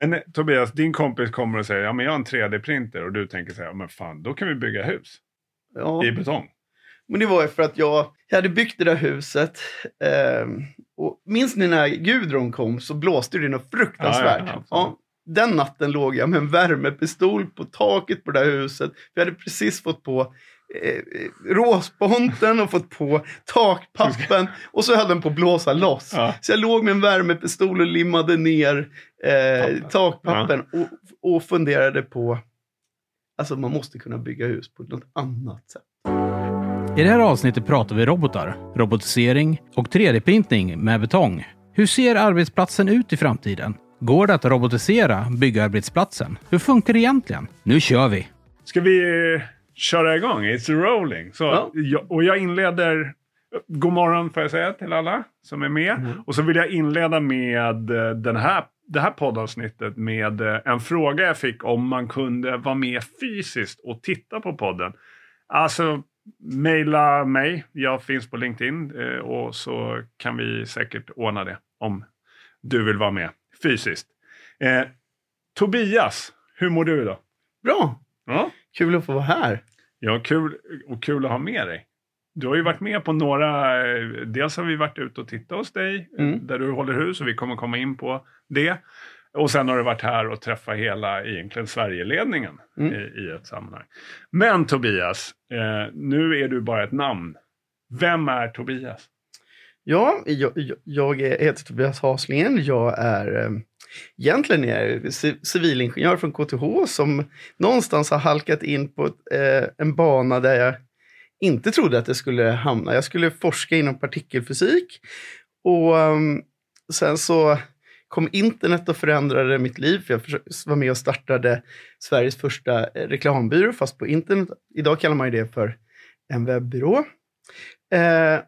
Men eh, Tobias, din kompis kommer och säger ja, men jag har en 3D-printer och du tänker så här, men fan, då kan vi bygga hus Ja. i betong. Men det var ju för att jag, jag hade byggt det där huset. ehm, och minns ni när Gudrun kom så blåste det något fruktansvärt. Ja, ja, Ja, den natten låg jag med en värmepistol på taket på det där huset. Vi hade precis fått på eh, råsponten och fått på takpappen och så höll den på att blåsa loss. Ja. Så jag låg med en värmepistol och limmade ner eh, Pappen. takpappen och, och funderade på, alltså man måste kunna bygga hus på något annat sätt. I det här avsnittet pratar vi robotar, robotisering och 3D-printning med betong. Hur ser arbetsplatsen ut i framtiden? Går det att robotisera byggarbetsplatsen? Hur funkar det egentligen? Nu kör vi! Ska vi eh, köra igång? It's rolling. Så, Ja. jag, och jag inleder... God morgon får jag säga till alla som är med. Mm. Och så vill jag inleda med eh, den här, det här poddavsnittet med eh, en fråga jag fick om man kunde vara med fysiskt och titta på podden. Alltså, mejla mig. Jag finns på LinkedIn eh, och så kan vi säkert ordna det om du vill vara med fysiskt. Eh, Tobias, hur mår du idag? Bra, Ja. kul att få vara här. Ja, kul och kul att ha med dig. Du har ju varit med på några, eh, dels har vi varit ute och tittat hos dig eh, Mm. där du håller hus och vi kommer komma in på det. Och sen har du varit här och träffat hela egentligen Sverigeledningen Mm. i, i ett sammanhang. Men Tobias, eh, nu är du bara ett namn. Vem är Tobias? Ja, jag, jag- heter Tobias Haslingen. Jag är eh, egentligen är jag civilingenjör från KTH som någonstans har halkat in på eh, en bana där jag inte trodde att jag skulle hamna. Jag skulle forska inom partikelfysik och ehm, sen så kom internet och förändrade mitt liv. För jag var med och startade Sveriges första eh, reklambyrå, fast på internet. Idag kallar man ju det för en webbyrå. Eh,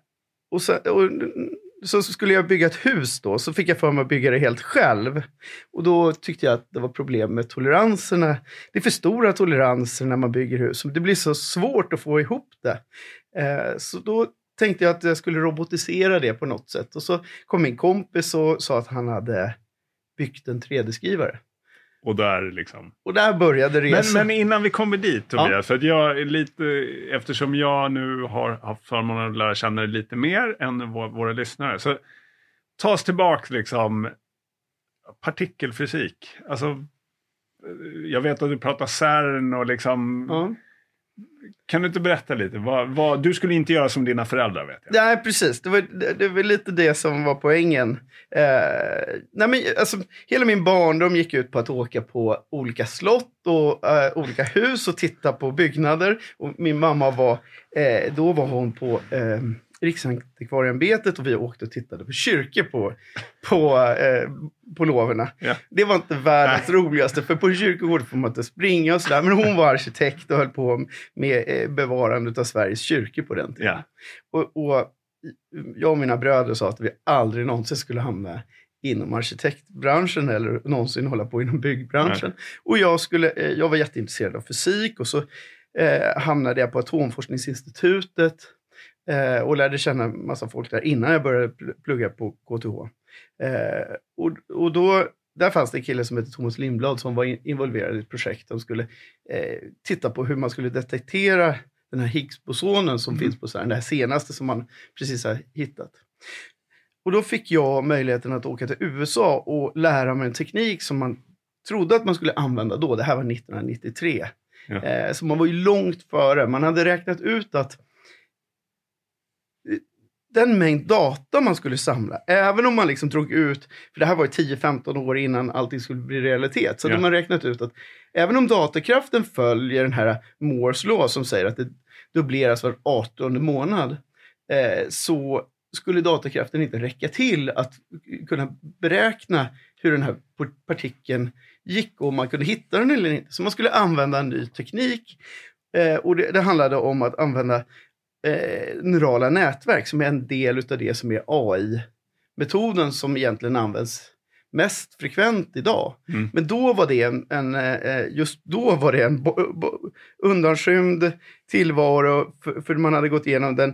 och, sen, och så skulle jag bygga ett hus då, så fick jag för mig att bygga det helt själv. Och då tyckte jag att det var problem med toleranserna. Det är för stora toleranser när man bygger hus. Det blir så svårt att få ihop det. Eh, så då tänkte jag att jag skulle robotisera det på något sätt. Och så kom min kompis och sa att han hade byggt en 3D-skrivare. Och där liksom. Och där började Men, resan. men innan vi kommer dit Tobias, Ja. för att jag är lite, eftersom jag nu har haft förmånen att lära känna dig lite mer än vå- våra lyssnare. Så ta oss tillbaka liksom partikelfysik. Alltså, eh, jag vet att du pratar CERN och liksom, Ja kan du inte berätta lite? Vad, vad, du skulle inte göra som dina föräldrar vet jag. Nej, precis. Det var, det, det var lite det som var poängen. Eh, nej, men, alltså, hela min barndom gick ut på att åka på olika slott och eh, olika hus och titta på byggnader. Och min mamma var, eh, då var hon på eh, Riksantikvarieämbetet och vi åkte och tittade på kyrkor på, på, eh, på loverna. Ja. Det var inte världens roligaste, för på kyrkogård får man inte springa och sådär. Men hon var arkitekt och höll på med eh, bevarandet av Sveriges kyrkor på den tiden. Ja. Och, och jag och mina bröder sa att vi aldrig någonsin skulle hamna inom arkitektbranschen eller någonsin hålla på inom byggbranschen. Och jag, skulle, eh, jag var jätteintresserad av fysik och så eh, hamnade jag på Atomforskningsinstitutet eh, och lärde känna en massa folk där innan jag började pl- plugga på KTH. Eh, och, och då, där fanns det en kille som hette Thomas Lindblad som var in, involverad i ett projekt. De skulle eh, titta på hur man skulle detektera den här Higgsbosonen som Mm. finns på CERN, det här senaste som man precis har hittat. Och då fick jag möjligheten att åka till USA och lära mig en teknik som man trodde att man skulle använda då. Det här var 1993. Ja. Eh, så man var ju långt före. Man hade räknat ut att den mängd data man skulle samla, även om man liksom drog ut, för det här var ju 10-15 år innan allting skulle bli realitet, så Ja. hade man räknat ut att även om datorkraften följer den här Moores law som säger att det dubbleras var 18 månad, eh, så skulle datorkraften inte räcka till att kunna beräkna hur den här partikeln gick och om man kunde hitta den eller inte. Så man skulle använda en ny teknik eh, och det, det handlade om att använda eh, neurala nätverk som är en del av det som är AI-metoden som egentligen används mest frekvent idag. Mm. Men då var det en, en eh, just då var det en bo, bo, undanskymd tillvaro för, för man hade gått igenom den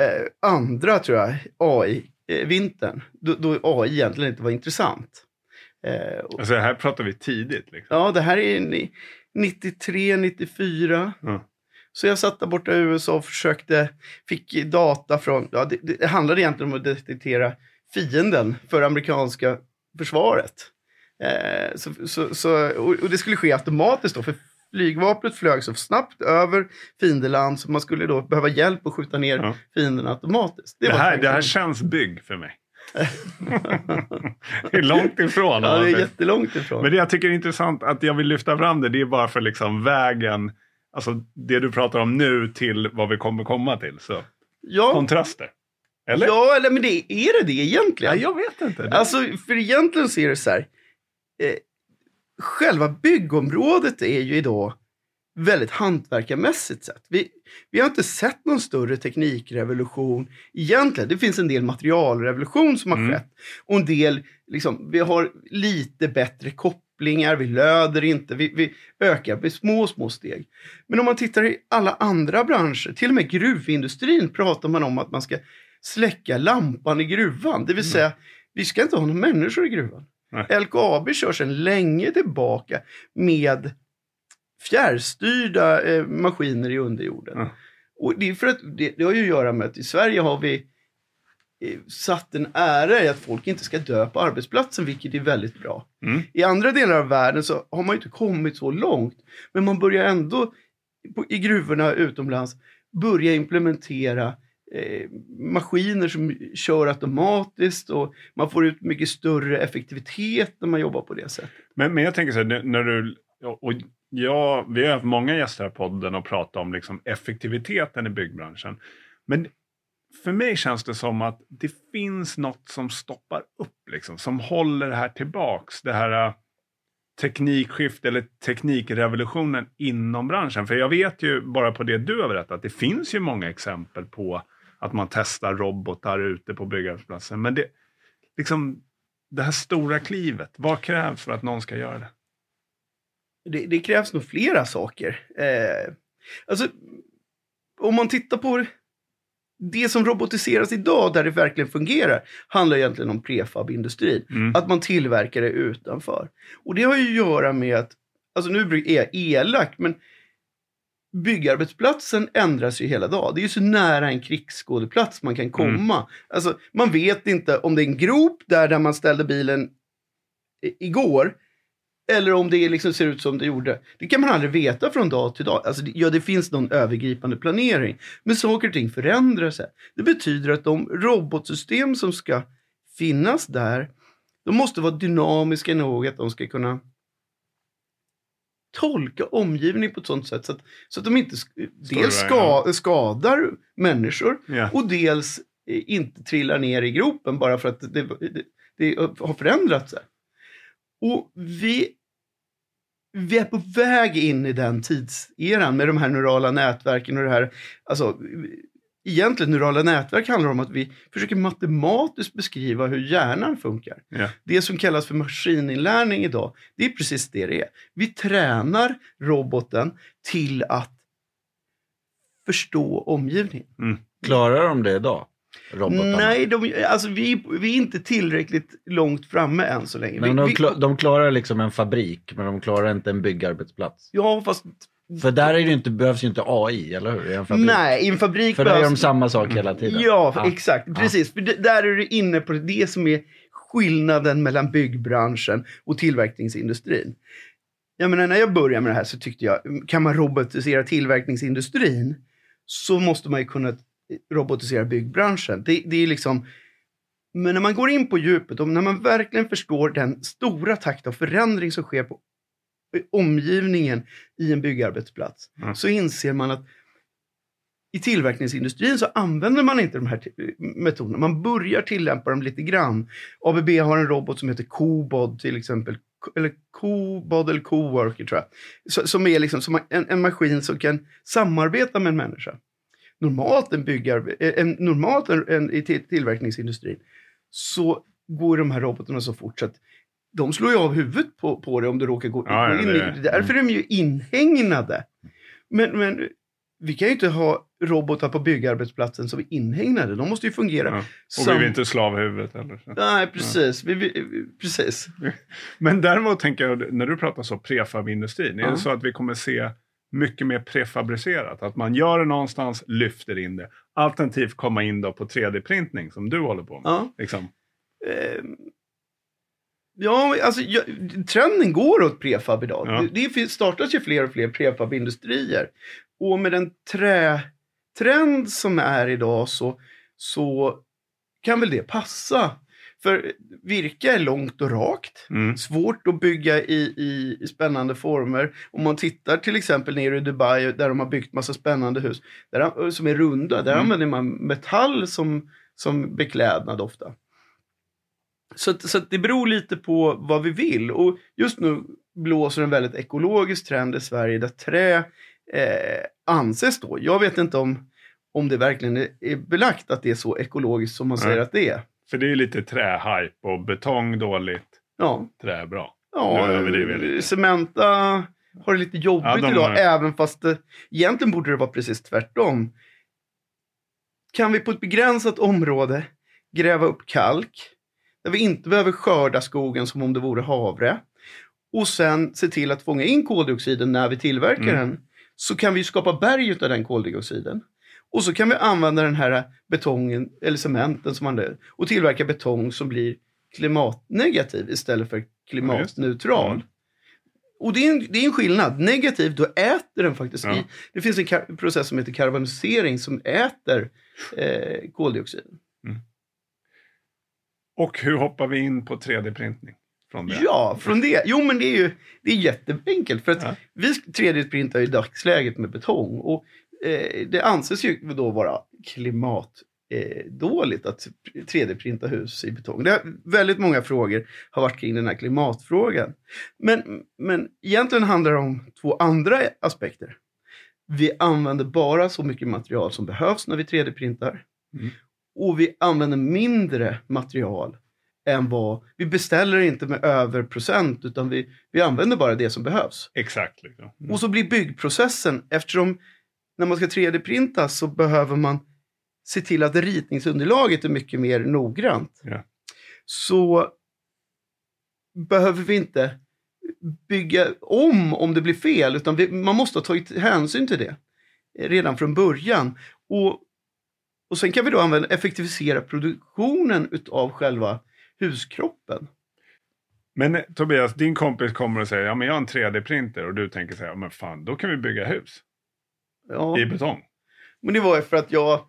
eh, andra, tror jag, AI-vintern. Då, då AI egentligen inte var intressant. Eh, och, Alltså här pratar vi tidigt. Liksom. ja, det här är ni- 93, 94. Ja. Så jag satt där borta i USA och försökte, fick data från, ja, det, det handlade egentligen om att detektera fienden för amerikanska försvaret. Eh, så, så, så, och, och det skulle ske automatiskt då, för flygvapnet flög så snabbt över fiendeland så man skulle då behöva hjälp att skjuta ner Ja. fienden automatiskt. Det, var här, det här känns bygg för mig. det är långt ifrån. Ja, det är jättelångt ifrån. Men det jag tycker är intressant att jag vill lyfta fram det, det är bara för liksom vägen, alltså det du pratar om nu till vad vi kommer komma till. Så ja, kontraster. Eller? ja, eller men det, är det det egentligen? Ja, jag vet inte. Det- Alltså, för egentligen så är det så här. Eh, själva byggområdet är ju idag väldigt hantverkarmässigt sett. Vi, vi har inte sett någon större teknikrevolution egentligen. Det finns en del materialrevolution som har Mm. skett. Och en del, liksom, vi har lite bättre kopplingar, vi löder inte, vi, vi ökar med små, små steg. Men om man tittar i alla andra branscher, till och med gruvindustrin pratar man om att man ska släcka lampan i gruvan. Det vill säga, vi ska inte ha några människor i gruvan. Nej. LKAB kör sedan länge tillbaka med fjärrstyrda eh, maskiner i underjorden. Ja. Och det, är för att, det, det har ju att göra med att i Sverige har vi satt en ära i att folk inte ska dö på arbetsplatsen, vilket är väldigt bra. Mm. I andra delar av världen så har man ju inte kommit så långt, men man börjar ändå på, i gruvorna utomlands börja implementera eh, maskiner som kör automatiskt och man får ut mycket större effektivitet när man jobbar på det sättet. Men, men jag tänker så här, när- du... Och ja, vi har haft många gäster här i podden och pratat om liksom effektiviteten i byggbranschen. Men för mig känns det som att det finns något som stoppar upp, liksom, som håller det här tillbaks. Det här uh, teknikskiftet eller teknikrevolutionen inom branschen. För jag vet ju bara på det du har berättat, det finns ju många exempel på att man testar robotar ute på byggarbetsplatsen. Men det, liksom, det här stora klivet, vad krävs för att någon ska göra det? Det, det krävs nog flera saker. Eh, alltså, om man tittar på det som robotiseras idag, där det verkligen fungerar, handlar egentligen om prefabindustrin. Mm. Att man tillverkar det utanför. Och det har ju att göra med att, alltså nu är jag elak, men byggarbetsplatsen ändras ju hela dagen. Det är ju så nära en krigsskådeplats man kan komma. Alltså, man vet inte om det är en grop där, där man ställde bilen igår, eller om det liksom ser ut som det gjorde. Det kan man aldrig veta från dag till dag. Alltså, ja, det finns någon övergripande planering. Men saker och ting förändrar sig. Det betyder att de robotsystem som ska finnas där, de måste vara dynamiska nog att de ska kunna tolka omgivningen på ett sånt sätt så att, så att de inte sk- dels ska, ja. skadar människor Ja. och dels eh, inte trillar ner i gropen bara för att det, det, det har förändrat sig. Och vi, vi är på väg in i den tidseran med de här neurala nätverken och det här. Alltså, egentligen neurala nätverk handlar om att vi försöker matematiskt beskriva hur hjärnan funkar. Ja. Det som kallas för maskininlärning idag, det är precis det det är. Vi tränar roboten till att förstå omgivningen. Klarar de det idag? Robotarna? Nej, de, alltså vi, vi är inte tillräckligt långt framme än så länge. Men vi, de, vi, kla- de klarar liksom en fabrik, men de klarar inte en byggarbetsplats. ja, fast För där är det inte, behövs ju inte AI, eller hur? I en fabrik. nej, i en fabrik För där gör de behövs- samma sak hela tiden. Ja, Ja. exakt. Precis. För det, där är du inne på det som är skillnaden mellan byggbranschen och tillverkningsindustrin. Jag menar, när jag började med det här så tyckte jag, kan man robotisera tillverkningsindustrin så måste man ju kunna robotisera byggbranschen. Det, det är liksom... Men när man går in på djupet och när man verkligen förstår den stora takt av förändring som sker på omgivningen i en byggarbetsplats Mm. så inser man att i tillverkningsindustrin så använder man inte de här metoderna. Man börjar tillämpa dem lite grann. ABB har en robot som heter Cobod till exempel. Eller Cobod eller Coworker tror jag. Som är liksom som en, en maskin som kan samarbeta med en människa. Normalt, en byggar, en, normalt en, en, i till- tillverkningsindustrin så går de här robotarna så fort så att de slår ju av huvudet på, på det om du råkar gå, Ja, gå ja, in det i är- det. Därför är de ju inhägnade. Men, men vi kan ju inte ha robotar på byggarbetsplatsen som är inhägnade. De måste ju fungera. Ja. Och som- vi vill inte slavhuvudet heller. så. Nej, precis. Vi, vi, precis. Men däremot tänker jag, när du pratar så prefabindustrin, är Ja. det så att vi kommer se mycket mer prefabricerat? Att man gör det någonstans, lyfter in det. Alternativt komma in då på 3D-printning som du håller på med. Ja. Liksom. Eh, ja, alltså jag, trenden går åt prefab idag. Ja. Det, det startas ju fler och fler prefabindustrier. Och med den trätrend som är idag så, så kan väl det passa. För virke är långt och rakt. Mm. Svårt att bygga i, i, i spännande former. Om man tittar till exempel nere i Dubai där de har byggt massa spännande hus där, som är runda. Där Mm. använder man metall som, som beklädnad ofta. Så, att, så att det beror lite på vad vi vill. Och just nu blåser en väldigt ekologisk trend i Sverige där trä eh, anses då. Jag vet inte om, om det verkligen är, belagt att det är så ekologiskt som man säger att det är. För det är ju lite trähype och betong dåligt, Ja, trä bra. Ja. Cementa har det lite jobbigt Ja, de idag, har- även fast det, egentligen borde det vara precis tvärtom. Kan vi på ett begränsat område gräva upp kalk, där vi inte behöver skörda skogen som om det vore havre, och sen se till att fånga in koldioxiden när vi tillverkar Mm. den, så kan vi skapa berg av den koldioxiden. Och så kan vi använda den här betongen, eller cementen som man gör, och tillverka betong som blir klimatnegativ istället för klimatneutral. Mm. Och det är, en, det är en skillnad. Negativ, då äter den faktiskt Ja. i. Det finns en process som heter karbonisering som äter eh, koldioxid. Och hur hoppar vi in på 3D-printning? Från det? Ja, från det. Jo, men det är ju det är jätteenkelt. För att Ja. vi 3D-printar i dagsläget med betong. Och eh, det anses ju då vara klimatdåligt eh, dåligt att 3D-printa hus i betong. Det är, väldigt många frågor har varit kring den här klimatfrågan. Men, men egentligen handlar det om två andra aspekter. Vi använder bara så mycket material som behövs när vi 3D-printar. Mm. Och vi använder mindre material än vad... Vi beställer inte med över procent utan vi, vi använder bara det som behövs. Exakt. Liksom. Mm. Och så blir byggprocessen, eftersom när man ska 3D-printa så behöver man se till att ritningsunderlaget är mycket mer noggrant. Ja. Så behöver vi inte bygga om om det blir fel, utan vi, man måste ha tagit hänsyn till det redan från början. Och, och sen kan vi då använda, effektivisera produktionen utav själva huskroppen. Men eh, Tobias, din kompis kommer och säger ja men jag har en 3D-printer och du tänker säga ja men fan då kan vi bygga hus Ja. i betong. Men det var ju för att jag,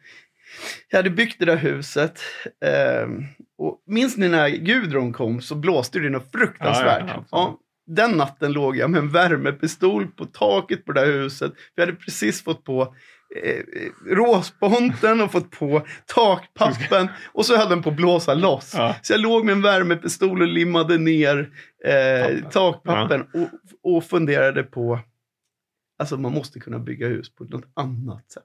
jag hade byggt det där huset. ehm, och minns ni när Gudrun kom så blåste det något fruktansvärt. Ja, ja, Ja, den natten låg jag med en värmepistol på taket på det där huset. Vi hade precis fått på eh, råsponten och fått på takpappen och så höll den på att blåsa loss. Ja. Så jag låg med en värmepistol och limmade ner eh, Pappen. takpappen och, och funderade på Alltså man måste kunna bygga hus på något annat sätt.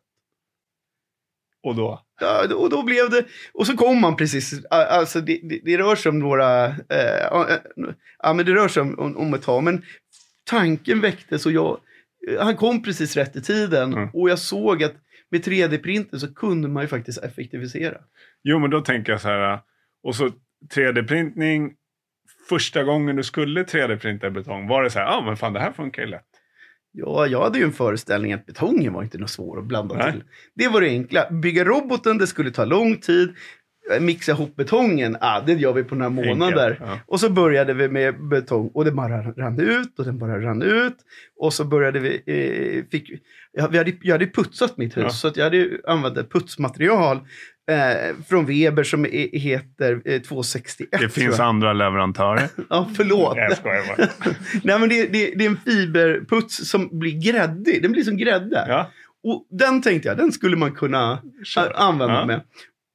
Och då? Ja, och då blev det, och så kom man precis, alltså det, det, det rör sig om några, eh, ja, eh, ja men det rör sig om, om, ett tag, men tanken väcktes och jag, eh, han kom precis rätt i tiden Mm. och jag såg att med 3D-printer så kunde man ju faktiskt effektivisera. Jo men då tänker jag så här. Och så 3D-printning. Första gången du skulle 3D-printa i betong. Var det så här. Ja men fan det här funkar ju lätt. Ja, jag hade ju en föreställning att betongen var inte något svår att blanda Nej. till. Det var det enkla. Bygga roboten, det skulle ta lång tid. Eh, Mixa ihop betongen, ah, det gör vi på några månader. Ja. Och så började vi med betong och det bara rann ut och den bara rann ut. Och så började vi, eh, fick, ja, vi hade, jag hade putsat mitt hus Ja. så jag hade använt putsmaterial eh, från Weber som heter eh, 261. Det tror finns andra leverantörer. Ja, förlåt. Jag skojar bara. Nej, men det, det, det är en fiberputs som blir gräddig. Den blir som grädde. Ja, Och den tänkte jag, den skulle man kunna kör. använda Ja. med.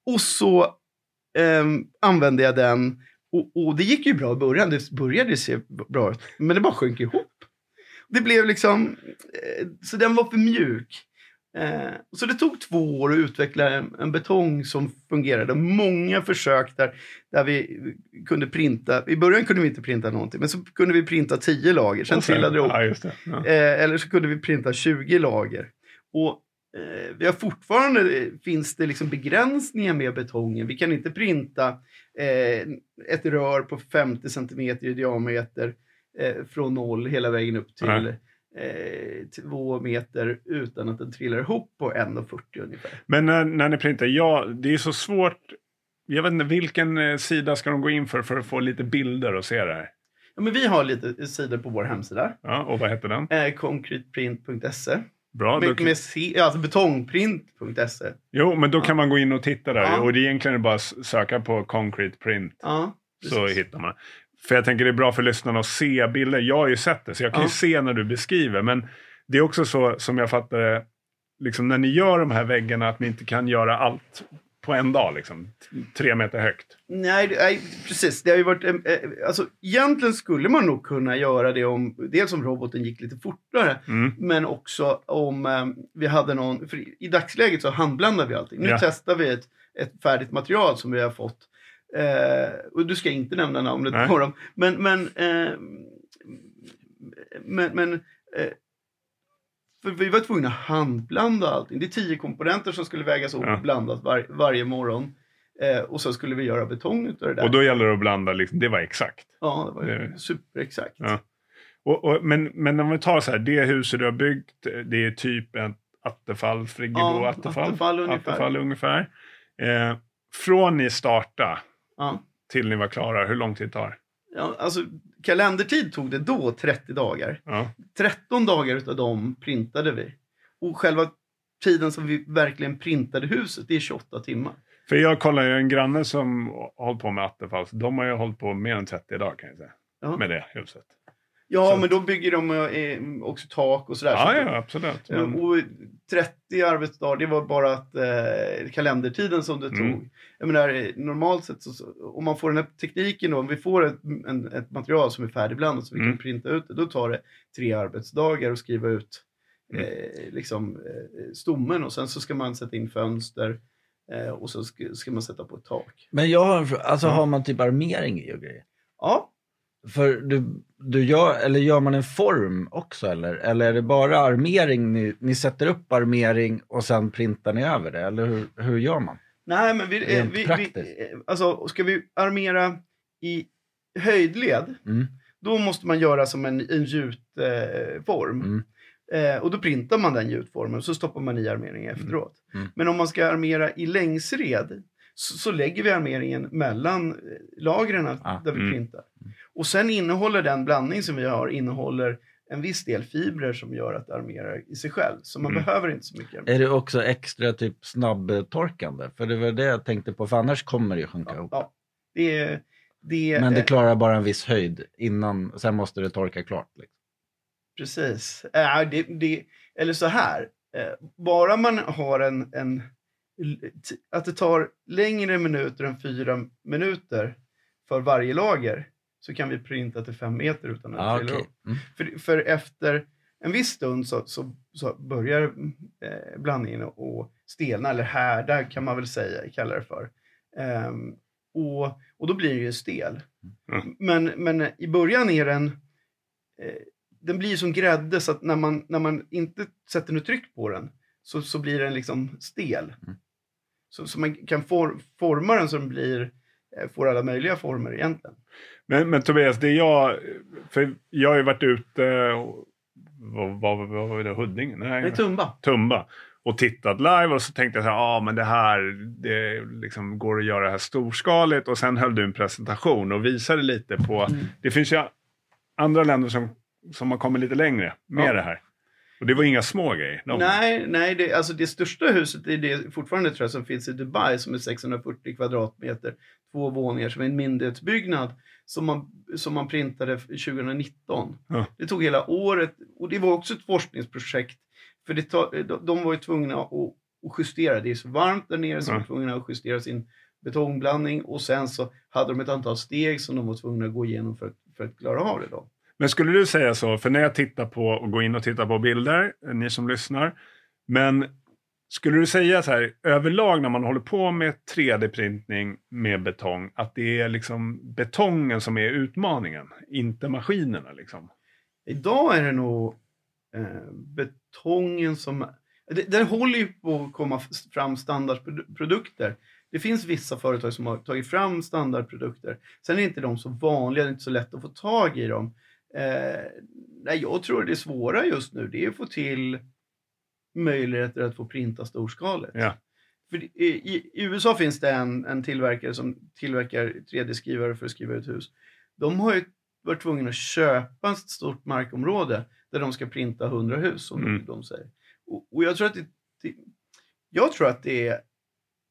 Och så ehm, använde jag den. Och, och det gick ju bra i början. Det började se bra ut. Men det bara sjönk ihop. Det blev liksom... Eh, så den var för mjuk. Eh, så det tog två år att utveckla en, en betong som fungerade. Många försök där, där vi kunde printa. I början kunde vi inte printa någonting. Men så kunde vi printa tio lager. Sen trillade det ihop. Ja. Ja. Eh, eller så kunde vi printa 20 lager. Och eh, vi har fortfarande, eh, finns det liksom begränsningar med betongen. Vi kan inte printa eh, ett rör på 50 centimeter i diameter eh, från noll hela vägen upp till Nej. Eh, två meter utan att den trillar ihop på 1,40 ungefär. Men när, när ni printar, ja, det är så svårt. Jag vet inte, vilken eh, sida ska de gå in för för att få lite bilder och se det här? Ja, men vi har lite sidor på vår hemsida. Ja, och vad heter den? Eh, concreteprint.se. Bra. Med, med C, alltså betongprint.se. jo, men då kan man gå in och titta där. Ja. Och det är egentligen bara att söka på concrete print. Ja, Så hittar man. För jag tänker det är bra för lyssnarna att se bilder. Jag har ju sett det, så jag kan Ja. ju se när du beskriver. Men det är också så, som jag fattar det, liksom när ni gör de här väggarna, att ni inte kan göra allt på en dag. Liksom. Tre meter högt. Nej, nej, precis. Det har varit, eh, alltså, egentligen skulle man nog kunna göra det om, dels om roboten gick lite fortare, Mm. men också om eh, vi hade någon, för i, i dagsläget så handblandar vi allting. Nu Ja. testar vi ett, ett färdigt material som vi har fått. Eh, och du ska inte nämna namnet Nej. på dem. Men, men, eh, men, men eh, för vi var tvungna att handblanda allting. Det är tio komponenter som skulle vägas upp Ja. och blandas var, varje morgon. Eh, och så skulle vi göra betong utav det där. Och då gäller det att blanda, liksom, det var exakt. ja, det var det- superexakt. Ja. Och, och, men, men om vi tar så här, det huset du har byggt, det är typ en Attefall, Friggebo Ja, Attefall. Attefall ungefär. Attefall ungefär. Eh, från ni startade Ja. till ni var klara, hur lång tid tar? Ja, alltså, kalendertid tog det då 30 dagar. Ja. 13 dagar utav dem printade vi. Och själva tiden som vi verkligen printade huset, det är 28 timmar. För jag kollar ju en granne som har hållit på med Attefall, så de har ju hållit på mer än 30 dagar kan jag säga. Ja, Med det huset. Ja Så- men då bygger de eh, också tak och sådär. Ja, Så ja, absolut. Ja, Men, Och 30 arbetsdagar, det var bara att eh, kalendertiden som det Mm. tog. Jag menar, eh, normalt sett, så, så, om man får den här tekniken då, om vi får ett, en, ett material som är färdigblandat så vi Mm. kan printa ut det, då tar det tre arbetsdagar att skriva ut Mm. eh, liksom, eh, stommen och sen så ska man sätta in fönster eh, och så ska, ska man sätta på ett tak. Men jag har en fråga, alltså har man typ armering i och grejer? Ja, För du, du gör, eller gör man en form också eller? Eller är det bara armering, ni, ni sätter upp armering och sen printar ni över det? Eller hur, hur gör man? nej men vi, eh, vi, vi eh, alltså ska vi armera i höjdled Mm. Då måste man göra som en, en gjutform. Mm. Eh, och då printar man den gjutformen och så stoppar man i armeringen efteråt. Mm. Men om man ska armera i längsred så, så lägger vi armeringen mellan eh, lagren Ah. där vi Mm. printar. Och sen innehåller den blandning som vi har innehåller en viss del fibrer som gör att det armerar i sig själv. Så man Mm. behöver inte så mycket. Är det också extra typ snabbtorkande? För det var det jag tänkte på, för annars kommer det ju sjunka ihop. Ja, det, är- det, Men det klarar bara en viss höjd innan, sen måste det torka klart. Liksom. Precis. Äh, det, det, eller så här. Eh, bara man har en, en... Att det tar längre minuter än fyra minuter för varje lager så kan vi printa till fem meter utan att Ja, trilla okej. upp. Mm. För, för efter en viss stund så, så, så börjar eh, blandningen att stelna, eller härda kan man väl säga, kalla det för. Ehm, och, och då blir den ju stel. Mm. Men, men i början är den, eh, den blir som grädde så att när man, när man inte sätter något tryck på den så, så blir den liksom stel. Mm. Så, så man kan for, forma den så den blir, eh, får alla möjliga former egentligen. men, men Tobias, det jag... För jag har ju varit ute... och- Vad vad- vad var det? Huddinge? Det Nej, är tumba. Tumba. Och tittat live och så tänkte jag så här, ja ah, men det här det liksom går att göra det här storskaligt. Och sen höll du en presentation och visade lite på... Mm. Det finns ju andra länder som, som har kommit lite längre med Ja. det här. Och det var inga små grejer. De, Nej, nej det, alltså det största huset är det fortfarande tror jag som finns i Dubai som är 640 kvadratmeter, två våningar som är en myndighetsbyggnad som man, som man printade 2019. Ja. Det tog hela året och det var också ett forskningsprojekt för det de, de var ju tvungna att, att justera, det är så varmt där nere så de var tvungna att justera sin betongblandning och sen så hade de ett antal steg som de var tvungna att gå igenom för, att- för att klara av det. Då. Men skulle du säga så, för när jag tittar på och går in och tittar på bilder, eh, ni som lyssnar. Men skulle du säga så här, överlag när man håller på med 3D-printning med betong, att det är liksom betongen som är utmaningen, inte maskinerna liksom? Idag är det nog eh, betongen som... Det, det håller ju på att komma fram standardprodukter. Det finns vissa företag som har tagit fram standardprodukter. Sen är inte de så vanliga, det är inte så lätt att få tag i dem. Eh, jag tror det svåra just nu det är att få till möjligheter att få printa storskaligt. Ja. För i, i, USA finns det en, en tillverkare som tillverkar 3D-skrivare för att skriva ut hus. De har ju varit tvungna att köpa ett stort markområde där de ska printa 100 hus, som Mm. de säger. Och, och jag, tror att det, det, jag tror att det är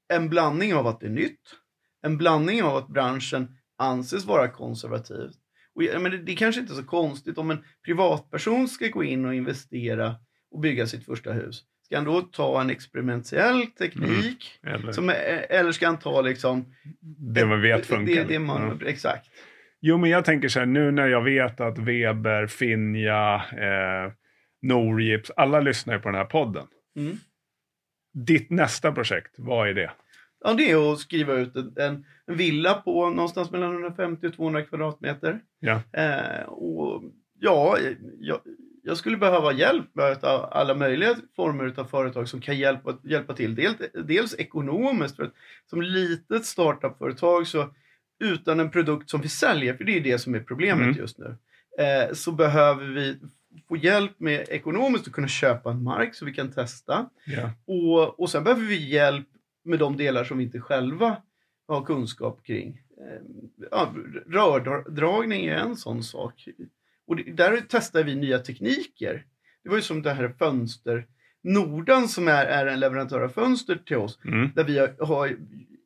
en blandning av att det är nytt, en blandning av att branschen anses vara konservativ. Och men det, det kanske inte är så konstigt om en privatperson ska gå in och investera och bygga sitt första hus. Ska han då ta en experimentell teknik? Eller Som, är- eller ska han ta liksom... det man vet funkar. Det, det man, Ja. Exakt. Jo, men jag tänker så här, nu när jag vet att Weber, Finja, eh, Norgips, alla lyssnar ju på den här podden. Mm. Ditt nästa projekt, vad är det? Ja, det är att skriva ut en, en, villa på någonstans mellan 150 och 200 kvadratmeter. Ja. Eh, och ja, jag, jag skulle behöva hjälp av alla möjliga former av företag som kan hjälpa, hjälpa till. Dels, dels ekonomiskt, för att som litet startupföretag så utan en produkt som vi säljer, för det är det som är problemet Mm. just nu, eh, så behöver vi få hjälp med ekonomiskt att kunna köpa en mark så vi kan testa. Ja. Och, och sen behöver vi hjälp med de delar som vi inte själva har kunskap kring. Eh, Ja, rördragning är en sån sak. Och där testar vi nya tekniker. Det var ju som det här fönster, Nordan som är, är en leverantör av fönster till oss, Mm. där vi har, har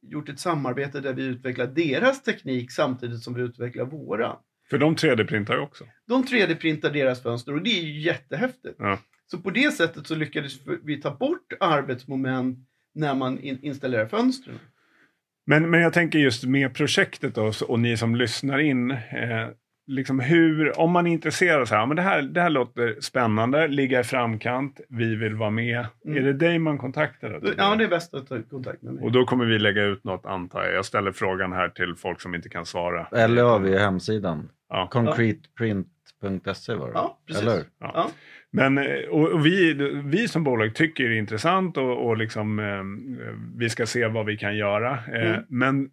gjort ett samarbete där vi utvecklar deras teknik samtidigt som vi utvecklar våra. För de 3D-printar ju också. De 3D-printar deras fönster och det är ju jättehäftigt. Ja. Så på det sättet så lyckades vi ta bort arbetsmoment när man in installerar fönstren. Men, men jag tänker just med projektet då, och ni som lyssnar in. Eh, liksom hur, om man är intresserad, så här, men det, här, det här låter spännande, ligga i framkant, vi vill vara med. Mm. Är det dig man kontaktar? Då, Ja, det är bäst att ta kontakt med mig. Och då kommer vi lägga ut något antar jag. Jag ställer frågan här till folk som inte kan svara. Eller har vi hemsidan. Ja. Concreteprint.se var det Ja, precis. Eller? Ja. Ja. Men eh, och, och vi, vi som bolag tycker det är intressant och, och liksom, eh, vi ska se vad vi kan göra. Eh, Mm. Men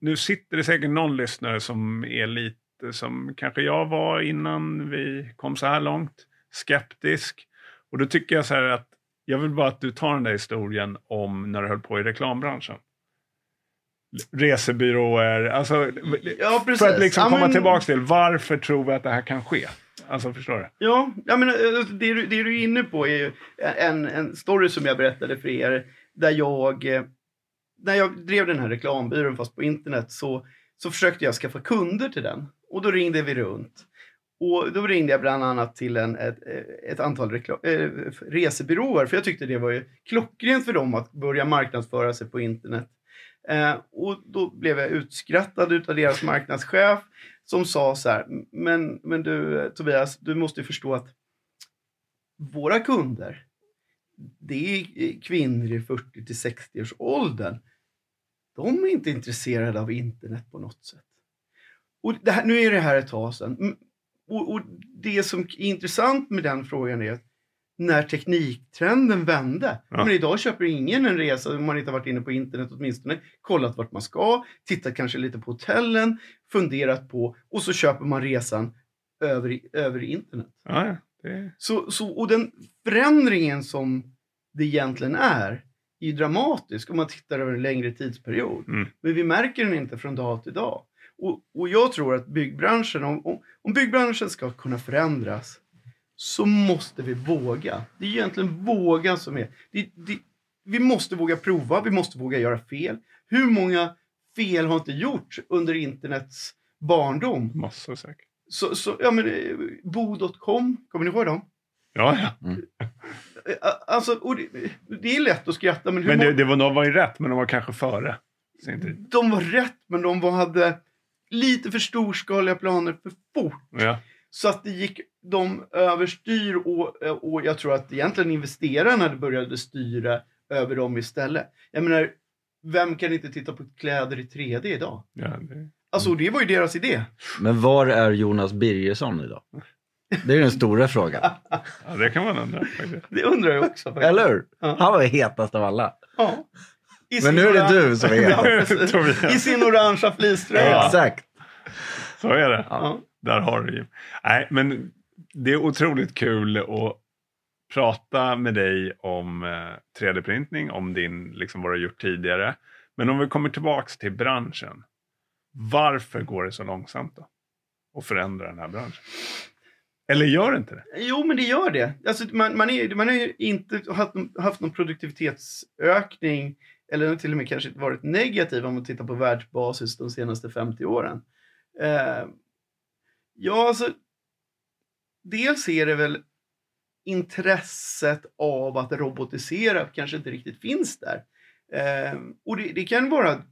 nu sitter det säkert någon lyssnare som är lite som kanske jag var innan vi kom så här långt. Skeptisk. Och då tycker jag så här att jag vill bara att du tar den där historien om när du höll på i reklambranschen. Resebyråer, alltså Ja, för att liksom komma tillbaka till varför tror vi att det här kan ske? Alltså förstår du? Ja, jag menar, eh, alltså, det, du- det du är inne på är ju en, en story som jag berättade för er. Där jag, eh, när jag drev den här reklambyrån fast på internet så, så försökte jag skaffa kunder till den. Och då ringde vi runt. Och då ringde jag bland annat till en, ett, eh, ett antal reklam, äh, resebyråer. För jag tyckte det var ju klockrent för dem att börja marknadsföra sig på internet. Eh, och då blev jag utskrattad utav deras marknadschef som sa så här, men, men du eh, Tobias, du måste ju förstå att våra kunder, det är kvinnor i 40 till 60 års åldern. De är inte intresserade av internet på något sätt. Och det här, nu är det här ett tag sedan. Och, och det som är intressant med den frågan är att när tekniktrenden vände. Ja. Men idag köper ingen en resa om man inte varit inne på internet åtminstone. Kollat vart man ska, tittat kanske lite på hotellen, funderat på och så köper man resan över, över internet. Ja, det, Så, så, och den förändringen som det egentligen är, är ju dramatisk om man tittar över en längre tidsperiod. Mm. Men vi märker den inte från dag till dag. Och, och jag tror att byggbranschen, om, om, om byggbranschen ska kunna förändras, så måste vi våga. Det är egentligen våga som är... Det, det, vi måste våga prova, vi måste våga göra fel. Hur många fel har inte gjorts under internets barndom? massor säkert. Så, så, ja, men, eh, Bo.com, kommer ni ihåg dem? Ja, ja. Eh, Alltså, och det, det är lätt att skratta, men, hur Men det, det var, de var ju rätt, men de var kanske före. De var rätt, men de var, hade lite för storskaliga planer för fort. ja. Så att det gick de överstyr och, och jag tror att egentligen investerarna började styra över dem istället. Jag menar, vem kan inte titta på kläder i 3D idag? Ja, det, Alltså, det var ju deras idé. Men var är Jonas Birgersson idag? Det är den stora frågan. Ja, det kan man undra faktiskt. Det undrar jag också. faktiskt. Eller hur? Ja. Han var hetast av alla. Ja. Men nu är det du som är hetast. I sin orangea fleecetröja. Ja. Exakt. Så är det. Ja. Där har du ju. Nej, men det är otroligt kul att prata med dig om eh, 3D-printning, om din, liksom vad du har gjort tidigare. Men om vi kommer tillbaks till branschen. Varför går det så långsamt då? Att förändra den här branschen? Eller gör det inte det? Jo, men det gör det. Alltså, man, man, är, man har ju inte haft, någon- haft någon produktivitetsökning eller till och med kanske varit negativ om man tittar på världsbasis de senaste 50 åren. Eh, ja, alltså. Dels är det väl intresset av att robotisera kanske inte riktigt finns där. Eh, och det, det kan vara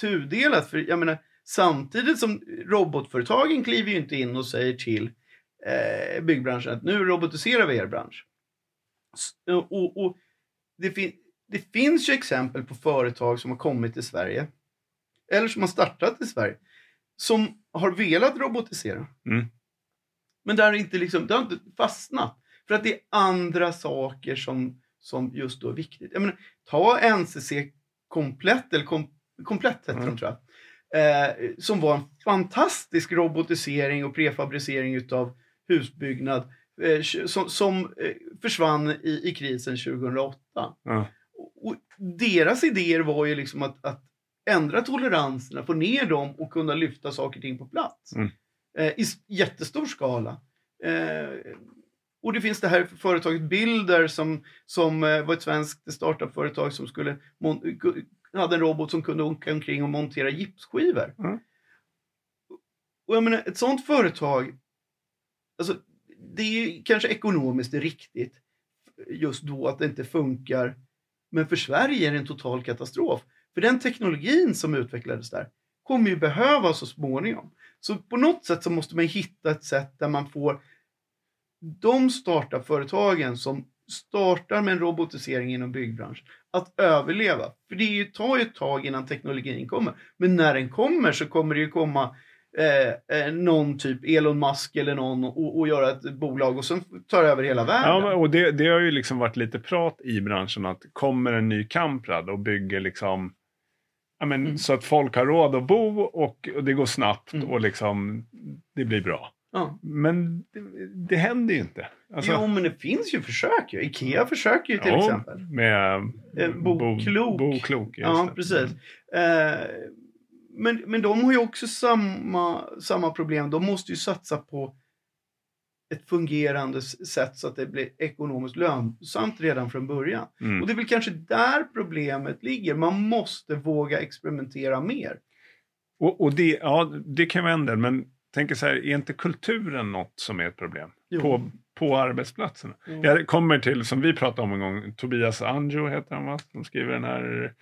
tudelat, för jag menar samtidigt som robotföretagen kliver ju inte in och säger till eh, byggbranschen att nu robotiserar vi er bransch. Eh, och, och det, fin- det finns ju exempel på företag som har kommit till Sverige eller som har startat i Sverige som har velat robotisera. Mm. Men där det inte liksom, det har inte fastnat. För att det är andra saker som, som just då är viktigt. Jag menar, ta NCC komplett, eller kom, komplett heter Mm. de tror jag. Eh, som var en fantastisk robotisering och prefabricering utav husbyggnad eh, som, som eh, försvann i, i krisen 2008. Ja. Och deras idéer var ju liksom att, att ändra toleranserna, få ner dem och kunna lyfta saker och ting på plats. Mm. Eh, I jättestor skala. Eh, och det finns det här företaget Bilder som, som eh, var ett svenskt startupföretag som skulle hade en robot som kunde åka omkring och montera gipsskivor. Mm. Och jag menar, ett sånt företag, alltså, det är kanske ekonomiskt riktigt just då att det inte funkar. Men för Sverige är det en total katastrof. För den teknologin som utvecklades där kommer ju behövas så småningom. Så på något sätt så måste man hitta ett sätt där man får de startup-företagen som startar med en robotisering inom byggbranschen att överleva. För det ju, tar ju ett tag innan teknologin kommer. Men när den kommer så kommer det ju komma eh, eh, någon typ Elon Musk eller någon och, och göra ett bolag och sen tar över hela världen. Ja, och det, det har ju liksom varit lite prat i branschen att kommer en ny Kamprad och bygger liksom ja, men, Mm. så att folk har råd att bo och, och det går snabbt Mm. och liksom det blir bra. Ja. Men det, det händer ju inte. Alltså, jo, men det finns ju försök. Ju. Ikea försöker ju till ja, exempel. Med Eh, Bo Klok. Bo, just Ja, det. precis. Eh, men, men de har ju också samma, samma problem. De måste ju satsa på ett fungerande sätt så att det blir ekonomiskt lönsamt redan från början. Mm. Och det är väl kanske där problemet ligger. Man måste våga experimentera mer. Och, och det, ja, det kan del, men tänker så här, är inte kulturen något som är ett problem? Jo. På, på arbetsplatserna. Jo. Jag kommer till, som vi pratade om en gång, Tobias Anjo heter han va? Som skriver den här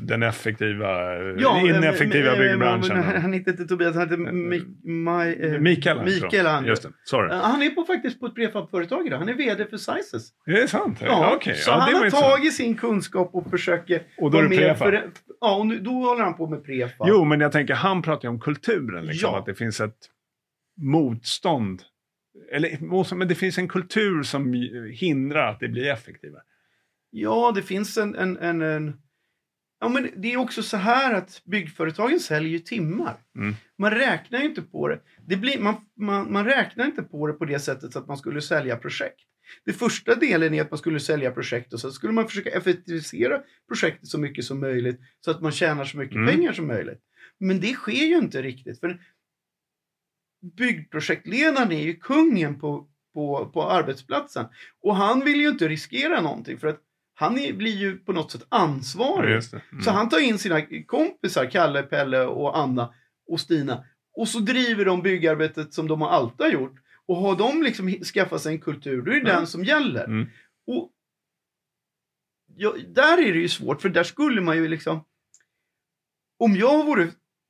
den effektiva, ineffektiva eh, eh, byggbranschen. Han heter inte Tobias, han heter Maj- eh, Mikael. Mikael Anjo. Just det, sorry. Eh, Han är på, faktiskt på ett prefabföretag idag. Han är vd för Sizes. Är det sant? Ja, Okej, så ja, han har tagit sin kunskap och försöker Och då är det prefab. för- Ja, och nu, då håller han på med prefab. Jo, men jag tänker, han pratar ju om kulturen. Liksom, Ja. Att det finns ett motstånd. Eller men det finns en kultur som hindrar att det blir effektivare. Ja, det finns en, en, en, en... Ja, men det är också så här att byggföretagen säljer ju timmar. Mm. Man räknar ju inte på det. det blir, man, man, man räknar inte på det på det sättet att man skulle sälja projekt. Det första delen är att man skulle sälja projekt och så skulle man försöka effektivisera projektet så mycket som möjligt så att man tjänar så mycket Mm. pengar som möjligt. Men det sker ju inte riktigt. För byggprojektledaren är ju kungen på, på, på arbetsplatsen. Och han vill ju inte riskera någonting för att han är, blir ju på något sätt ansvarig. Mm. Så han tar in sina kompisar, Kalle, Pelle och Anna och Stina. Och så driver de byggarbetet som de har alltid har gjort. Och har de liksom skaffat sig en kultur, då är det Ja. den som gäller. Mm. Och ja, där är det ju svårt, för där skulle man ju liksom... Om jag vore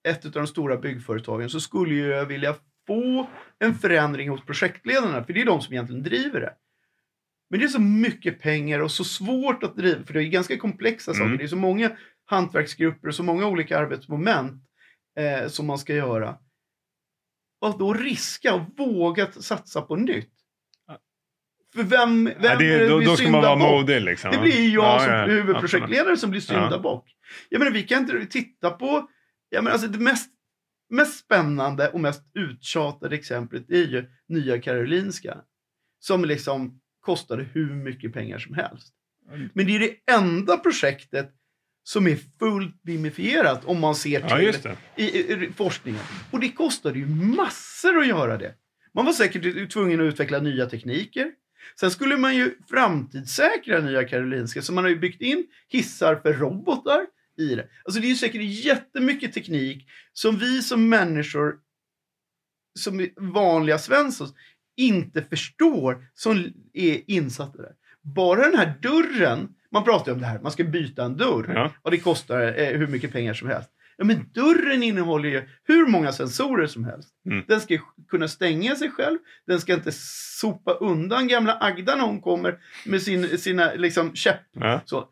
ett av de stora byggföretagen så skulle jag vilja få en förändring hos projektledarna, för det är de som egentligen driver det. Men det är så mycket pengar och så svårt att driva, för det är ganska komplexa saker. Mm. Det är så många hantverksgrupper och så många olika arbetsmoment eh, som man ska göra. att då riska och våga satsa på nytt. För vem, vem Ja, det, då, blir då ska man vara modig liksom. Det blir jag Ja, som ja, huvudprojektledare som blir syndabock. Jag menar, vi kan inte titta på... Jag menar, alltså det mest, mest spännande och mest uttjatade exemplet är ju Nya Karolinska. Som liksom kostade hur mycket pengar som helst. Men det är det enda projektet som är fullt dimifierat om man ser till Ja, i, i, forskningen. Och det kostade ju massor att göra det. Man var säkert tvungen att utveckla nya tekniker. Sen skulle man ju framtidssäkra Nya Karolinska, så man har ju byggt in hissar för robotar i det. Alltså det är ju säkert jättemycket teknik som vi som människor, som vanliga Svenssons, inte förstår som är insatta där. Bara den här dörren, man pratar ju om det här, man ska byta en dörr Ja. och det kostar eh, hur mycket pengar som helst. Ja, men dörren innehåller ju hur många sensorer som helst. Mm. Den ska kunna stänga sig själv, den ska inte sopa undan gamla Agda när hon kommer med sin, sina liksom, käpp. Ja. Så,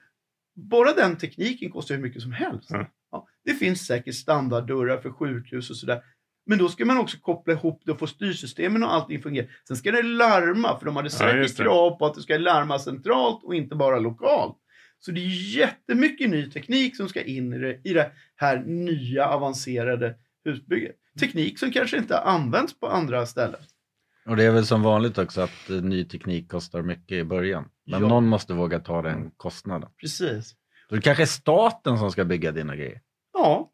bara den tekniken kostar hur mycket som helst. Ja. Ja, det finns säkert standarddörrar för sjukhus och sådär. Men då ska man också koppla ihop det och få styrsystemen och allting fungera. Sen ska det larma, för de hade Ja, säkert det. krav på att det ska larma centralt och inte bara lokalt. Så det är jättemycket ny teknik som ska in i det, i det här nya avancerade husbygget. Teknik som kanske inte används på andra ställen. Och det är väl som vanligt också att eh, ny teknik kostar mycket i början. Men Ja. någon måste våga ta den kostnaden. Precis. Så det kanske är staten som ska bygga dina grejer. Ja.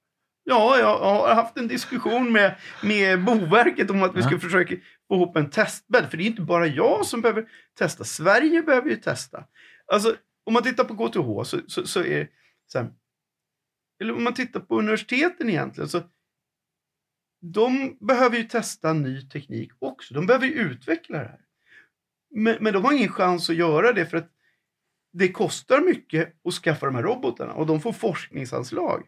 Ja, jag har haft en diskussion med, med Boverket om att vi ska Ja. försöka få ihop en testbädd. För det är inte bara jag som behöver testa. Sverige behöver ju testa. Alltså, om man tittar på KTH så, så, så är så här, Eller om man tittar på universiteten egentligen. Så de behöver ju testa ny teknik också. De behöver ju utveckla det här. Men, men de har ingen chans att göra det för att det kostar mycket att skaffa de här robotarna och de får forskningsanslag.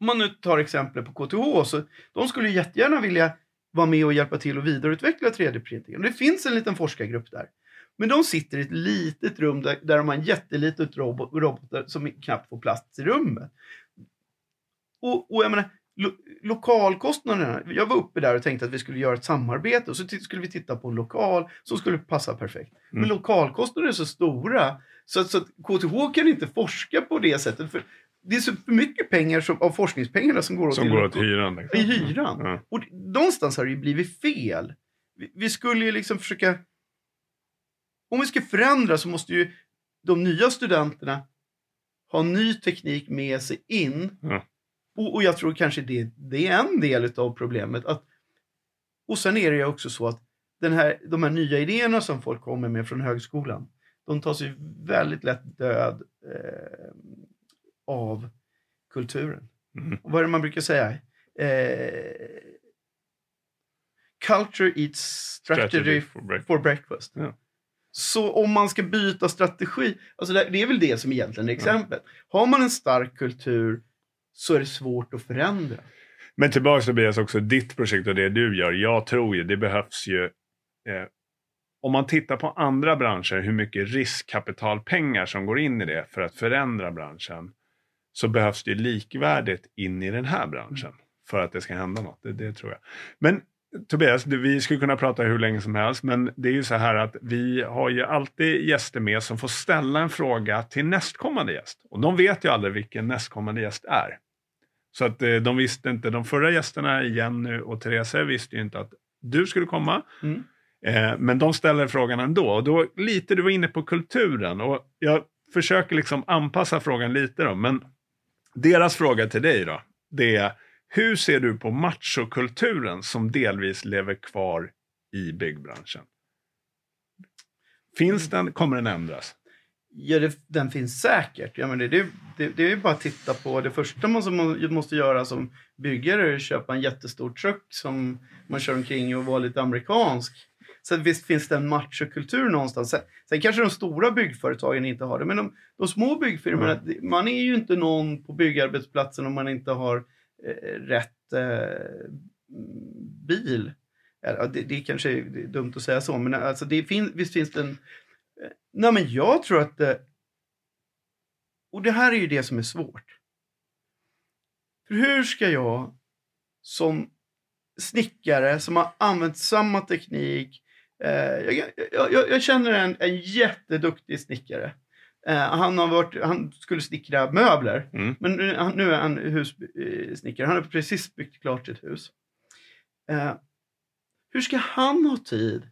Om man nu tar exempel på KTH så de skulle jättegärna vilja vara med och hjälpa till att vidareutveckla 3D-printingen. Det finns en liten forskargrupp där. Men de sitter i ett litet rum där, där de har en jättelitet robot, robotar som knappt får plats i rummet. Och, och jag menar, lo, lokalkostnaderna. Jag var uppe där och tänkte att vi skulle göra ett samarbete och så skulle vi titta på en lokal som skulle passa perfekt. Men Mm. lokalkostnaderna är så stora så att, så att KTH kan inte forska på det sättet. För det är så för mycket pengar som, av forskningspengarna som går åt Som går åt hyran. Liksom. i hyran. Ja. Och någonstans har det ju blivit fel. Vi, vi skulle ju liksom försöka... Om vi ska förändra så måste ju de nya studenterna ha ny teknik med sig in. Ja. Och, och jag tror kanske det, det är en del av problemet. Att, och sen är det ju också så att den här, de här nya idéerna som folk kommer med från högskolan, de tar sig väldigt lätt död eh, av kulturen. Mm. Och vad är det man brukar säga? Eh, culture eats strategy, Strategy for breakfast. for breakfast. Ja. Så om man ska byta strategi, alltså det, är väl det som egentligen är exemplet. Har man en stark kultur så är det svårt att förändra. Men tillbaka Tobias också, ditt projekt och det du gör. Jag tror ju det behövs ju. Eh, om man tittar på andra branscher, hur mycket riskkapitalpengar som går in i det för att förändra branschen. Så behövs det likvärdigt in i den här branschen. För att det ska hända något, det, det tror jag. Men Tobias, du, vi skulle kunna prata hur länge som helst. Men det är ju så här att vi har ju alltid gäster med som får ställa en fråga till nästkommande gäst. Och de vet ju aldrig vilken nästkommande gäst är. Så att eh, de visste inte, de förra gästerna, Jenny och Therese, visste ju inte att du skulle komma. Mm. Eh, men de ställer frågan ändå. Och då lite, du var inne på kulturen. Och jag försöker liksom anpassa frågan lite då. Men deras fråga till dig då, det är hur ser du på machokulturen som delvis lever kvar i byggbranschen? Finns den? Kommer den ändras? Ja, det, den finns säkert. Ja, men det, det, det, det är ju bara att titta på det första man som måste göra som byggare är att köpa en jättestor truck som man kör omkring och vara lite amerikansk. Så visst finns det en machokultur någonstans. Sen, sen kanske de stora byggföretagen inte har det, men de, de små byggfirmorna, det- man är ju inte någon på byggarbetsplatsen om man inte har eh, rätt eh, bil. Ja, det, det kanske är dumt att säga så, men alltså det fin, visst finns det en Eh, Nej, men jag tror att det... Och det här är ju det som är svårt. För hur ska jag som snickare som har använt samma teknik. Eh, jag, jag, jag, känner en, en jätteduktig snickare. Eh, han, har varit, han skulle snickra möbler, Mm. men nu, han- nu är han hussnickare. Han har precis byggt klart sitt hus. Eh, hur ska han ha tid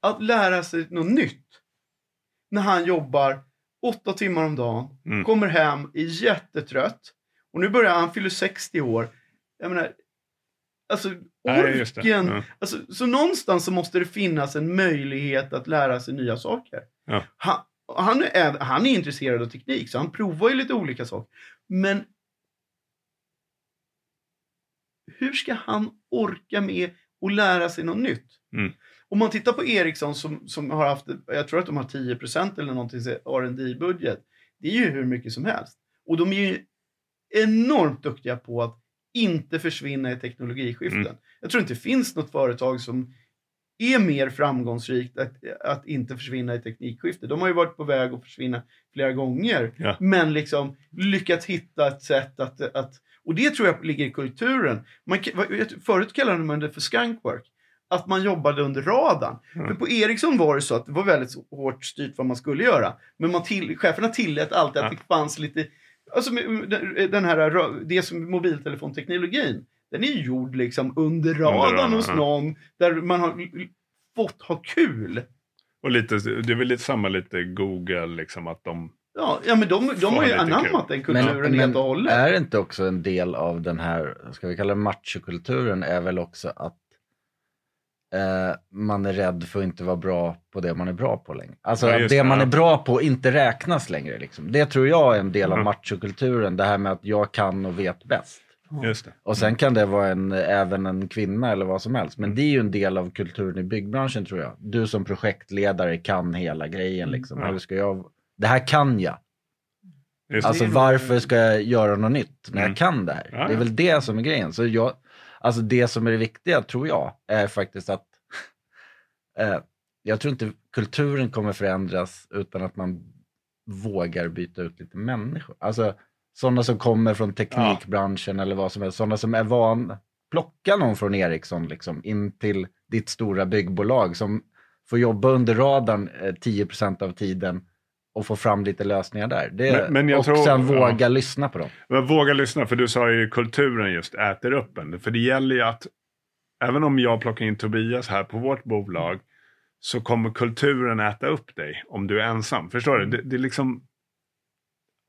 att lära sig något nytt när han jobbar åtta timmar om dagen, Mm. kommer hem, är jättetrött och nu börjar han, fyller 60 år. Jag menar, alltså. Orken. Ja. Alltså, så någonstans så måste det finnas en möjlighet att lära sig nya saker. Ja. Han, han, är, han är intresserad av teknik, så han provar ju lite olika saker. Men hur ska han orka med att lära sig något nytt? Mm. Om man tittar på Ericsson som, som har haft, jag tror att de har 10% eller någonting R&D budget Det är ju hur mycket som helst. Och de är ju enormt duktiga på att inte försvinna i teknologiskiften. Mm. Jag tror inte det finns något företag som är mer framgångsrikt att, att inte försvinna i teknikskifte. De har ju varit på väg att försvinna flera gånger. Ja. Men liksom lyckats hitta ett sätt att, att... Och det tror jag ligger i kulturen. Man, förut kallade man det för skunkwork. Att man jobbade under radarn. Mm. För på Ericsson var det så att det var väldigt hårt styrt vad man skulle göra. Men man till, cheferna tillät alltid att Ja. det fanns lite... Alltså med- den- här, rö- det som mobiltelefonteknologin. Den är ju gjord liksom under radarn hos någon. Där man har fått ha kul. Och lite, det är väl lite samma lite Google, liksom att de... Ja, ja men de, de har ju anammat den kulturen Men, helt men och hållet. är det inte också en del av den här, ska vi kalla det machokulturen, är väl också att eh, man är rädd för att inte vara bra på det man är bra på längre. Alltså Ja, det det, man ja. är bra på inte räknas längre. Liksom. Det tror jag är en del av Mhm. machokulturen, det här med att jag kan och vet bäst. Just det. Och sen kan det vara en, även en kvinna eller vad som helst. Men det är ju en del av kulturen i byggbranschen tror jag. Du som projektledare kan hela grejen liksom. Ja. Eller ska jag... Det här kan jag. Just Alltså varför ska jag göra något nytt när Mm. jag kan det här? Ja, Det är ja. väl det som är grejen. Så jag, alltså det som är det viktiga tror jag är faktiskt att eh, jag tror inte kulturen kommer förändras utan att man vågar byta ut lite människor. Alltså sådana som kommer från teknikbranschen eller vad som helst. Sådana som är van, plocka någon från Ericsson liksom in till ditt stora byggbolag som får jobba under radarn eh, 10% av tiden och få fram lite lösningar där. Det, Men- men jag och tror- sen ja. våga lyssna på dem. Men våga lyssna, för du sa ju kulturen just äter upp en. För det gäller ju att, även om jag plockar in Tobias här på vårt bolag, så kommer kulturen äta upp dig om du är ensam. Förstår du? Det, det är liksom...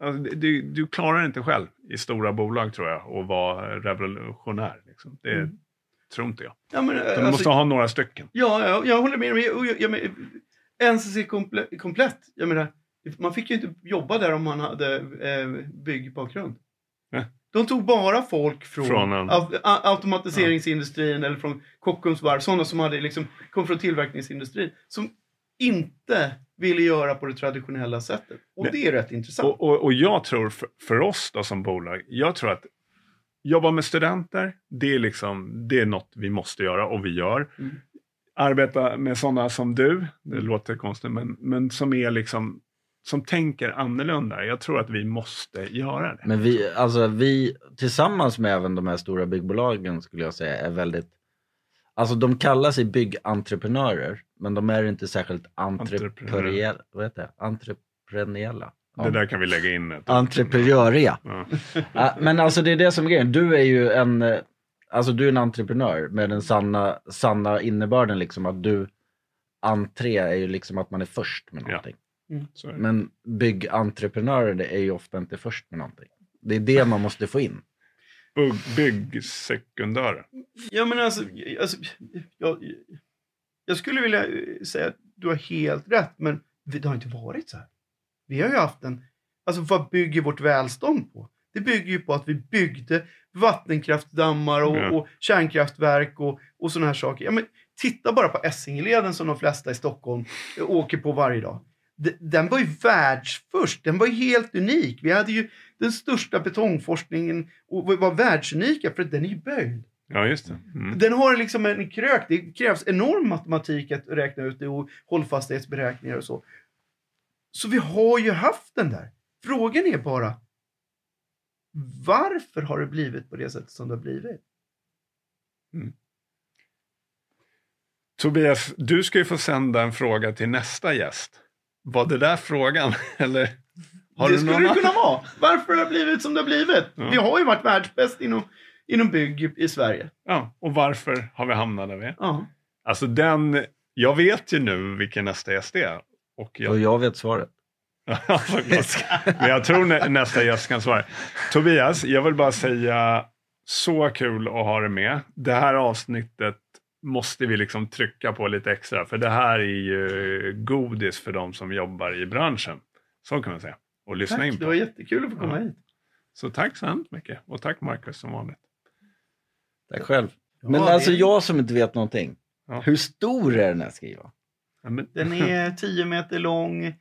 Alltså, det, du, du klarar inte själv i stora bolag tror jag, att vara revolutionär. Liksom. Det Mm. tror inte jag. Ja, men, Du alltså, måste ha några stycken. Ja, jag, jag håller med. Jag, jag, jag, jag, NCC komple, komplett. Jag menar, man fick ju inte jobba där om man hade eh, byggbakgrund. De tog bara folk från, Från automatiseringsindustrin eller från Kockums varv. Sådana som hade liksom, kom från tillverkningsindustrin. Som inte ville göra på det traditionella sättet. Och Men- det är rätt intressant. Och, och, och jag tror för, för oss då som bolag, jag tror att jobba med studenter, det är, liksom, det är något vi måste göra och vi gör. Mm. Arbeta med sådana som du, det låter konstigt, men, men som är liksom som tänker annorlunda. Jag tror att vi måste göra det. Men vi, alltså vi tillsammans med även de här stora byggbolagen skulle jag säga är väldigt, alltså de kallar sig byggentreprenörer, men de är inte särskilt entreprenöriella, vad heter det? Entreprenöriella. Det där kan vi lägga in. Ett. Entreprenöriga. Ja. Ja, men alltså det är det som är grejen. Du är ju en, eh, alltså du är en entreprenör med den sanna, sanna innebörden liksom att du, entré är ju liksom att man är först med Ja. någonting. Så det. Men byggentreprenörer det är ju ofta inte först med någonting. Det är det man måste få in. Bygg- Byggsekundärer. Ja, men alltså, alltså jag, jag skulle vilja säga att du har helt rätt, men det har inte varit så här. Vi har ju haft en... Alltså vad bygger vårt välstånd på? Det bygger ju på att vi byggde vattenkraftdammar och, Ja. och kärnkraftverk och, och sådana här saker. Ja, men titta bara på Essingeleden som de flesta i Stockholm åker på varje dag. Den var ju världsförst. Den var ju helt unik. Vi hade ju den största betongforskningen och var världsunika för att den är ju böjd. Ja, just det. Mm. Den har liksom en krök. Det krävs enorm matematik att räkna ut det och hållfasthetsberäkningar och så. Så vi har ju haft den där. Frågan är bara varför har det blivit på det sättet som det har blivit? Mm. Tobias, du ska ju få sända en fråga till nästa gäst. Var det där frågan? Eller har det du skulle det kunna vara. Varför har det blivit som det har blivit? Ja. Vi har ju varit världsbäst inom, inom bygg i Sverige. Ja, och varför har vi hamnat där vi är? Ja. Alltså den, jag vet ju nu vilken nästa gäst är. Och jag, Och jag vet svaret. Men jag tror nä, nästa gäst kan svara. Tobias, jag vill bara säga så kul att ha dig med. Det här avsnittet måste vi liksom trycka på lite extra. För det här är ju godis för de som jobbar i branschen. Så kan man säga. Och lyssna Tack, in det på. var jättekul att få komma Ja. hit. Så tack så hemskt mycket. Och tack Marcus som vanligt. Tack själv. Ja, Men det- alltså jag som inte vet någonting. Ja. Hur stor är den här skivan? Ja, men, Den är 10 meter lång,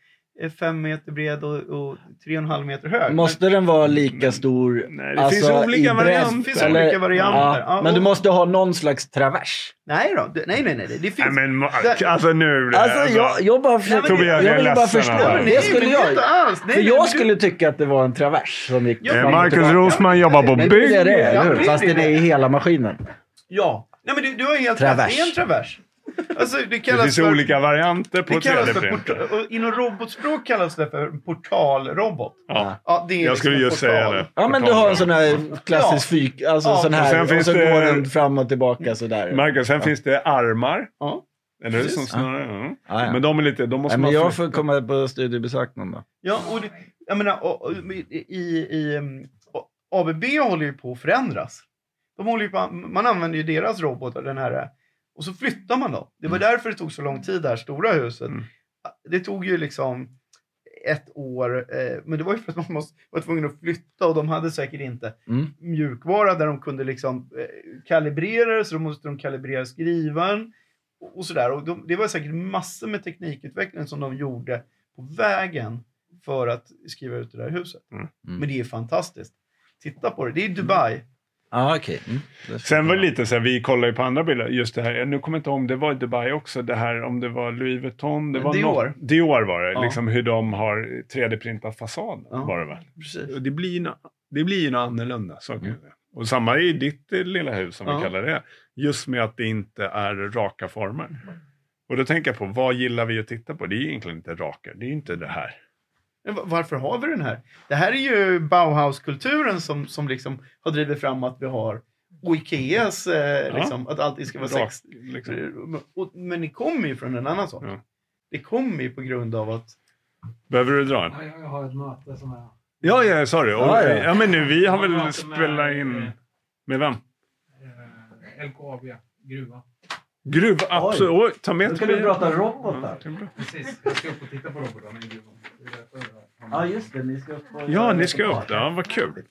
5 meter bred och, och 3,5 meter hög. Måste den vara lika stor? Nej, det alltså, finns olika. Det finns eller- olika varianter. Ja, Ja, men du och- måste ha någon slags travers. Nej då, det, nej, nej, nej. Det finns... nej, men alltså nu. Alltså jag, jag bara försöker, Tobias, jag jag är vill bara förstå. alltså. Nej, men det nej, skulle men jag. inte alls. Nej, För nej, jag men du- skulle tycka att det var en travers som gick Ja, fram och Marcus. Rosman jobbar på Men det är bygg. det, det Fast det det. är i hela maskinen. Ja. Nej, men du, du har helt rätt. Det är en travers. Alltså, det Det kallas finns för... olika varianter på Det kallas för 3D-printer. porta- och inom robotspråk kallas det för portalrobot. Ja. Ja, det är Jag liksom skulle en just portal. säga det. Ja men du har en sån här klassisk fyk, alltså Ja. sån Och här, sen och, finns så det- går den fram och tillbaka sådär. Marcus, sen finns det armar. Ja. Eller hur? Som snurrar. Ja. Ja, ja. Men de är lite, de måste men jag får komma på studiebesök någon dag. Ja, och det, jag menar, och, och, i, i, i ABB håller ju på att förändras. De håller ju på, man använder ju deras robotar, den här, och så flyttar man dem. Det var därför det tog så lång tid, det här stora huset. Mm. Det tog ju liksom ett år, eh, men det var ju för att man måste, var tvungen att flytta och de hade säkert inte Mm. mjukvara där de kunde liksom eh, kalibrera det, så då måste de kalibrera skrivaren och, och sådär. Och de, det var säkert massor med teknikutveckling som de gjorde på vägen för att skriva ut det där huset. Mm. Mm. Men det är fantastiskt. Titta på det. Det är Dubai. Ja okej. Mm. Sen var det lite så här, vi kollar ju på andra bilder, just det här, nu kommer jag inte ihåg om det var i Dubai också, det här om det var Louis Vuitton, det var Dior. Något, Dior var det, Ja. liksom hur de har 3D-printat fasaden Ja. var det väl? Precis. Och det blir ju nå- det blir ju något annorlunda, så säga. Och samma i ditt eh, lilla hus som Ja. vi kallar det, just med att det inte är raka former. Och då tänker jag på, vad gillar vi att titta på? Det är ju egentligen inte raka, det är ju inte det här. Varför har vi den här? Det här är ju Bauhaus-kulturen som, som liksom har drivit fram att vi har och Ikeas, eh, liksom, att allting ska vara sex. liksom. Och, men det kommer ju från en annan sak. Ja. Det kommer ju på grund av att Behöver du dra en? Ja, jag har ett möte som är... Ja, ja, sorry. Och, Ja, ja, ja. men nu, vi har väl spelat in... eh, Med vem? Eh, LKAB, gruva. Gruv, absolut. Oj, ta med Nu ska vi prata robotar. Ja. Precis, jag ska upp och titta på robotarna i gruvan. Ja just det, ni ska upp och Ja, ni ska upp där. Ja, vad kul.